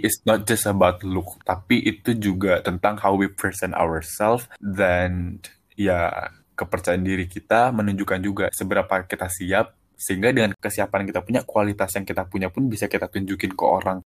it's not just about look, tapi itu juga tentang how we present ourselves dan ya kepercayaan diri kita menunjukkan juga seberapa kita siap sehingga dengan kesiapan kita punya kualitas yang kita punya pun bisa kita tunjukin ke orang.